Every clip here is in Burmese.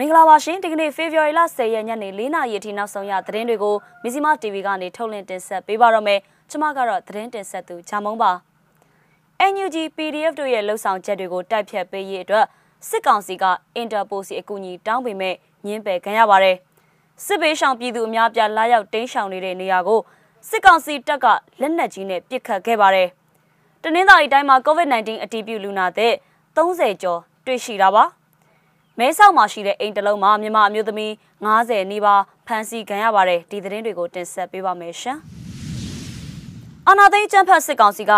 မင်္ဂလာပါရှင်ဒီကနေ့ February လ10ရက်ညနေ4နာရီအထိနောက်ဆုံးရသတင်းတွေကိုမီဇီမာ TV ကနေထုတ်လင်းတင်ဆက်ပေးပါတော့မယ်ကျွန်မကတော့သတင်းတင်ဆက်သူဂျာမုံပါ NUG PDF တို့ရဲ့လှုပ်ဆောင်ချက်တွေကိုတိုက်ဖြတ်ပေးရေးအတွက်စစ်ကောင်စီကအင်တာပိုစီအကူအညီတောင်းပေမဲ့ညင်းပယ်ခံရပါတယ်စစ်ဘေးရှောင်ပြည်သူအများပြားလာရောက်တင်းရှောင်နေတဲ့နေရာကိုစစ်ကောင်စီတပ်ကလက်နက်ကြီးနဲ့ပစ်ခတ်ခဲ့ပါတယ်တနင်္သာရီတိုင်းမှာ COVID-19 အတည်ပြုလူနာသစ်30ကျော်တွေ့ရှိတာပါ မဲဆောက်မှာရှိတဲ့အိမ်တလုံးမှာမြန်မာအမျိုးသမီး90နီးပါးဖမ်းဆီးခံရပါတယ်ဒီသတင်းတွေကိုတင်ဆက်ပေးပါမယ်ရှင်အာနာသိန်းကျန်းဖတ်စစ်ကောင်စီက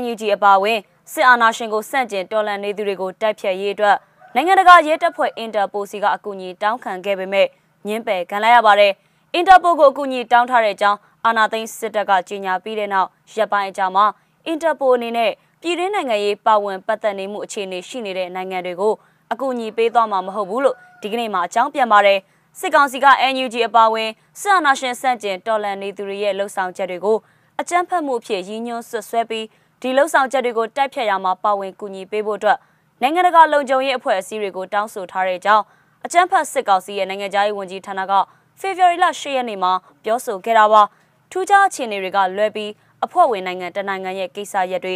NUG အပါအဝင်စစ်အာဏာရှင်ကိုစန့်ကျင်တော်လှန်နေသူတွေကိုတိုက်ဖြတ်ရေးအတွက်နိုင်ငံတကာရဲတပ်ဖွဲ့အင်တာပိုစီကအကူအညီတောင်းခံခဲ့ပေမဲ့ညင်းပယ်ခံလိုက်ရပါတယ်အင်တာပိုကိုအကူအညီတောင်းထားတဲ့အကြောင်းအာနာသိန်းစစ်တပ်ကကြေညာပြီးတဲ့နောက်ရပ်ပိုင်းအကြာမှာအင်တာပိုအနေနဲ့ပြည်တွင်းနိုင်ငံရေးပါဝင်ပတ်သက်နေမှုအခြေအနေရှိနေတဲ့နိုင်ငံတွေကို အကူအညီပေးသွားမှာမဟုတ်ဘူးလို့ဒီကနေ့မှအကြောင်းပြန်ပါတယ်စစ်ကောင်စီက NUG အပါအဝင်စစ်အာဏာရှင်စန့်ကျင်တော်လှန်နေသူတွေရဲ့လှုပ်ဆောင်ချက်တွေကိုအကြမ်းဖက်မှုဖြစ်ရည်ညွှန်းဆွဆွဲပြီးဒီလှုပ်ဆောင်ချက်တွေကိုတိုက်ဖြတ်ရမှာပါဝင်ကူညီပေးဖို့အတွက်နိုင်ငံတကာလုံခြုံရေးအဖွဲ့အစည်းတွေကိုတောင်းဆိုထားတဲ့အကြောင်းအကြမ်းဖက်စစ်ကောင်စီရဲ့နိုင်ငံသားရေးဝန်ကြီးဌာနကဖေဖော်ဝါရီလ10ရက်နေ့မှာပြောဆိုခဲ့တာပါထူးခြားအခြေအနေတွေကလွဲပြီးအဖွဲ့ဝင်နိုင်ငံတနိုင်ငံရဲ့ကိစ္စရပ်တွေ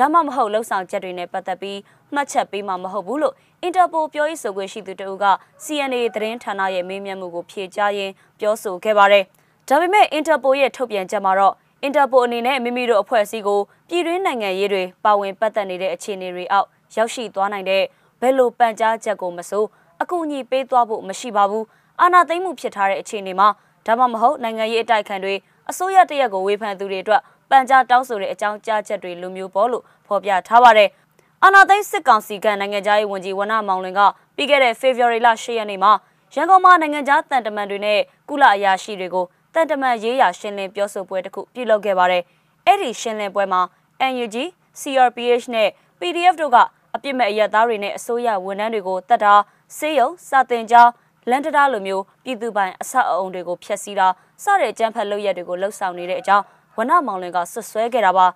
ဒါမှမဟုတ်လှုပ်ဆောင်ချက်တွေနဲ့ပတ်သက်ပြီးမှတ်ချက်ပေးမှာမဟုတ်ဘူးလို့အင်တာပိုပြောရေးဆိုခွင့်ရှိသူတဦးက CNA သတင်းဌာနရဲ့မေးမြန်းမှုကိုဖြေကြားရင်းပြောဆိုခဲ့ပါတယ်။ဒါပေမဲ့အင်တာပိုရဲ့ထုတ်ပြန်ချက်မှာတော့အင်တာပိုအနေနဲ့မိမိတို့အဖွဲ့အစည်းကိုပြည်တွင်းနိုင်ငံရေးတွေပါဝင်ပတ်သက်နေတဲ့အခြေအနေတွေအောက်ရောက်ရှိသွားနိုင်တဲ့ဘယ်လိုပန်ကြားချက်ကိုမဆိုအကူအညီပေးသွားဖို့မရှိပါဘူး။အာဏာသိမ်းမှုဖြစ်ထားတဲ့အခြေအနေမှာဒါမှမဟုတ်နိုင်ငံရေးအတိုက်ခံတွေအစိုးရတရက်ကိုဝေဖန်သူတွေအတွက် ပန်ကြားတောင်းဆိုတဲ့အကြောင်းကြားချက်တွေလိုမျိုးပေါ်လို့ဖော်ပြထားပါတယ်။အာနာသိန်းစစ်ကောင်စီကနိုင်ငံသားရေးဝန်ကြီးဝနမောင်လွင်ကပြီးခဲ့တဲ့ February လ10ရက်နေ့မှာရန်ကုန်မှာနိုင်ငံသားတန်တမန်တွေနဲ့ကုလအရာရှိတွေကိုတန်တမန်ရေးရာရှင်းလင်းပြောဆိုပွဲတစ်ခုပြုလုပ်ခဲ့ပါတယ်။အဲ့ဒီရှင်းလင်းပွဲမှာ NUG, CRPH နဲ့ PDF တို့ကအပြစ်မဲ့အရသားတွေနဲ့အစိုးရဝန်ထမ်းတွေကိုတတ်တာစေယုံစာတင်ကြားလန်တတာလိုမျိုးပြည်သူပိုင်အဆောက်အအုံတွေကိုဖျက်ဆီးတာစတဲ့ကြမ်းဖက်လုပ်ရက်တွေကိုလှုပ်ဆောင်နေတဲ့အကြောင်း ဝနမောင်လွင်ကဆွဆွဲခဲ့တာပါ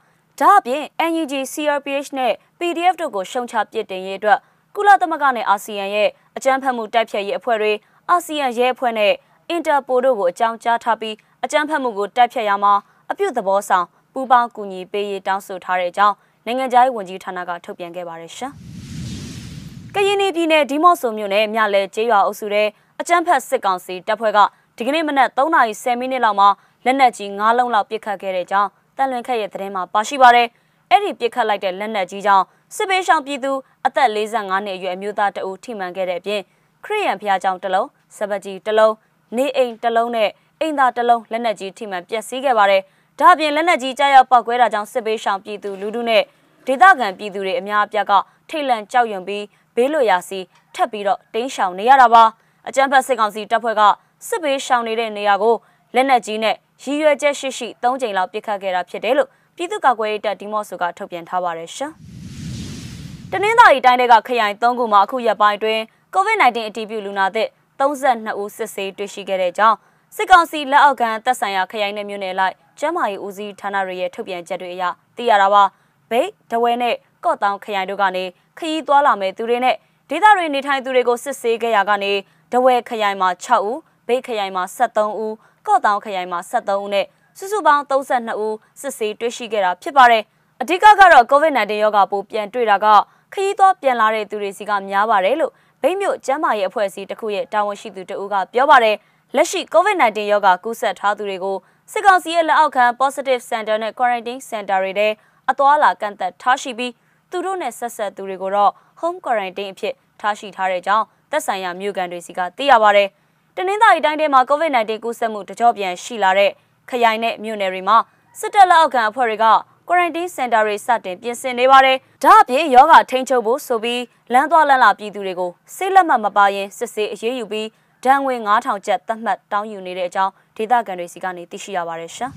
ဒါအပြင် NUG CRPH နဲ့ PDF တို့ကိုရှုံချပစ်တင်ရေးအတွက်ကုလသမဂ္ဂနဲ့အာဆီယံရဲ့အကြမ်းဖက်မှုတိုက်ဖျက်ရေးအဖွဲ့တွေအာဆီယံရဲအဖွဲ့နဲ့အင်တာပိုတို့ကိုအကြောင်းကြားထားပြီးအကြမ်းဖက်မှုကိုတိုက်ဖျက်ရမှာအပြုသဘောဆောင်ပူးပေါင်းကူညီပေးရေးတောင်းဆိုထားတဲ့အကြောင်းနိုင်ငံခြားရေးဝန်ကြီးဌာနကထုတ်ပြန်ခဲ့ပါတယ်ရှင်။ကရင်ပြည်နယ်ဒီမော့ဆိုမြို့နယ်မြလဲကျေးရွာအုပ်စုတဲ့အကြမ်းဖက်စစ်ကောင်စီတပ်ဖွဲ့ကဒီကနေ့မနက်3:30မိနစ်လောက်မှာ လက်နက်ကြီး9လုံးလောက်ပစ်ခတ်ခဲ့တဲ့ကြောင်းတန်လွင်ခက်ရဲ့သတင်းမှာပါရှိပါတယ်။အဲ့ဒီပစ်ခတ်လိုက်တဲ့လက်နက်ကြီးကြောင့်စစ်ပေးရှောင်ပြည်သူအသက်45နှစ်အရွယ်အမျိုးသားတအူထိမှန်ခဲ့တဲ့အပြင်ခရီးရန်ဖျားကြောင်တစ်လုံးစပကြီးတစ်လုံးနေအိမ်တစ်လုံးနဲ့အိမ်သားတစ်လုံးလက်နက်ကြီးထိမှန်ပျက်စီးခဲ့ပါတယ်။ဒါ့အပြင်လက်နက်ကြီးကြားရောက်ပောက်ကွဲတာကြောင့်စစ်ပေးရှောင်ပြည်သူလူထုနဲ့ဒေသခံပြည်သူတွေအများအပြားကထိတ်လန့်ကြောက်ရွံ့ပြီးဘေးလွတ်ရာစီထပ်ပြီးတော့တင်းရှောင်နေရတာပါ။အကြမ်းဖက်စစ်ကောင်စီတပ်ဖွဲ့ကစစ်ပေးရှောင်နေတဲ့နေရာကိုလက်နက်ကြီးနဲ့ရည်ရွယ်ချက်ရှိရှိ၃ချိန်လောက်ပစ်ခတ်ခဲ့တာဖြစ်တယ်လို့ပြည်သူ့ကာကွယ်ရေးတပ်ဒီမော့ဆိုကထုတ်ပြန်ထားပါတယ်ရှင်။တနင်္သာရီတိုင်းကခရိုင်၃ခုမှာအခုရက်ပိုင်းတွင် COVID-19 အတည်ပြုလူနာသစ်32ဦးစစ်ဆေးတွေ့ရှိခဲ့တဲ့ကြောင်းစစ်ကောင်စီလက်အောက်ခံတပ်ဆိုင်ရာခရိုင်နယ်မြို့နယ်လိုက်ကျန်းမာရေးဦးစီးဌာနတွေရဲ့ထုတ်ပြန်ချက်တွေအရသိရတာပါ။ဗိတ်၊ဒဝဲနဲ့ကော့တောင်ခရိုင်တို့ကနေခရီးသွားလာမဲ့သူတွေနဲ့ဒေသတွေနေထိုင်သူတွေကိုစစ်ဆေးခဲ့ရကနေဒဝဲခရိုင်မှာ6ဦး၊ဗိတ်ခရိုင်မှာ73ဦး ကော့တောင်ခရိုင်မှာ73ဦးနဲ့စုစုပေါင်း32ဦးစစ်ဆေးတွေ့ရှိခဲ့တာဖြစ်ပါတယ်။အဓိကကတော့ COVID-19 ရောဂါပိုးပြန်တွေ့တာကခရီးသွားပြန်လာတဲ့သူတွေစီကများပါတယ်လို့ဗိတ်မြို့ကျန်းမာရေးအဖွဲ့အစည်းတစ်ခုရဲ့တာဝန်ရှိသူတဦးကပြောပါတယ်။လက်ရှိ COVID-19 ရောဂါကူးစက်ထားသူတွေကိုစစ်ကောင်စီရဲ့လက်အောက်ခံ positive center နဲ့ quarantine center တွေထဲအသွာလာကန့်သက်ထားရှိပြီးသူတို့နဲ့ဆက်ဆက်သူတွေကိုတော့ home quarantine အဖြစ်ထားရှိထားတဲ့အကြောင်းသက်ဆိုင်ရာမြို့ကန်တွေစီကသိရပါတယ်။ တနင်္သာရီတိုင်းထဲမှာ COVID-19 ကူးစက်မှုတကြော့ပြန်ရှိလာတဲ့ခရိုင်နဲ့မြို့နယ်တွေမှာစစ်တပ်လက်အောက်ခံအဖွဲ့တွေက quarantine center တွေစတင်ပြင်ဆင်နေပါတယ်။ဒါအပြင်ယောဂထိန်းချုပ်ဖို့ဆိုပြီးလမ်းသွားလမ်းလာပြည်သူတွေကိုစိတ်လက်မှတ်မပါရင်စစ်ဆေးအရေးယူပြီးဒဏ်ငွေ9000ကျပ်သတ်မှတ်တောင်းယူနေတဲ့အကြောင်းဒေသခံတွေစီကနေသိရှိရပါတယ်ရှင်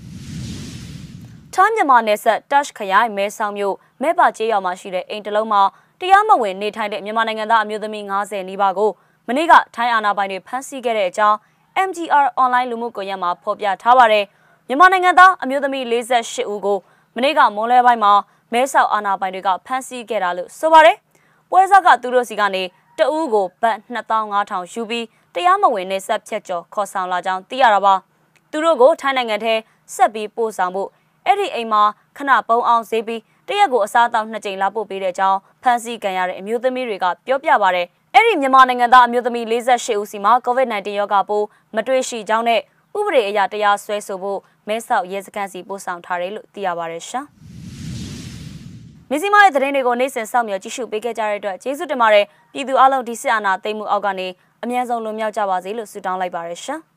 ။ထိုင်းမြန်မာနယ်စပ် Touch ခရိုင်မဲဆောက်မြို့မဲပါကျေးရွာမှာရှိတဲ့အိမ်တလုံးမှာတရားမဝင်နေထိုင်တဲ့မြန်မာနိုင်ငံသားအမျိုးသမီး90နီးပါးကို မနေ့ကထိုင်းအာဏာပိုင်တွေဖမ်းဆီးခဲ့တဲ့အကြောင်း MGR online လူမှုကွန်ရက်မှာဖော်ပြထားပါတယ်။မြန်မာနိုင်ငံသားအမျိုးသမီး48ဦးကိုမနေ့ကမွန်လဲပိုင်းမှာမဲဆောက်အာဏာပိုင်တွေကဖမ်းဆီးခဲ့တာလို့ဆိုပါတယ်။ပွဲစားကသူတို့စီကနေတဦးကိုဘတ်2500ယူပြီးတရားမဝင်နေဆက်ဖြတ်ကျော်ခေါ်ဆောင်လာကြောင်းသိရတာပါသူတို့ကိုထိုင်းနိုင်ငံထဲဆက်ပြီးပို့ဆောင်ဖို့အဲ့ဒီအိမ်မှာခဏပုံအောင်ဈေးပြီးတရက်ကိုအစားအသောက်နှစ်ကြိမ်လာပို့ပေးတဲ့အကြောင်းဖန်ဆီးခံရတဲ့အမျိုးသမီးတွေကပြောပြပါတယ် အဲ့ဒီမြန်မာနိုင်ငံသားအမျိုးသမီး48ဦးစီမှာ COVID-19 ရောဂါပိုးမတွေ့ရှိကြောင်းနဲ့ဥပဒေအရတရားစွဲဆိုဖို့မဲဆောက်ရဲစခန်းစီပို့ဆောင်ထားတယ်လို့သိရပါတယ်ရှာ။မီဇီမာရဲ့သတင်းတွေကိုနေ့စဉ်စောင့်မျှော်ကြည့်ရှုပေးခဲ့ကြတဲ့အတွက်ကျေးဇူးတင်ပါတယ်ပြည်သူအလုံးဒီစစ်အာဏာသိမ်းမှုအောက်ကနေအမြန်ဆုံးလွန်မြောက်ကြပါစေလို့ဆုတောင်းလိုက်ပါတယ်ရှာ။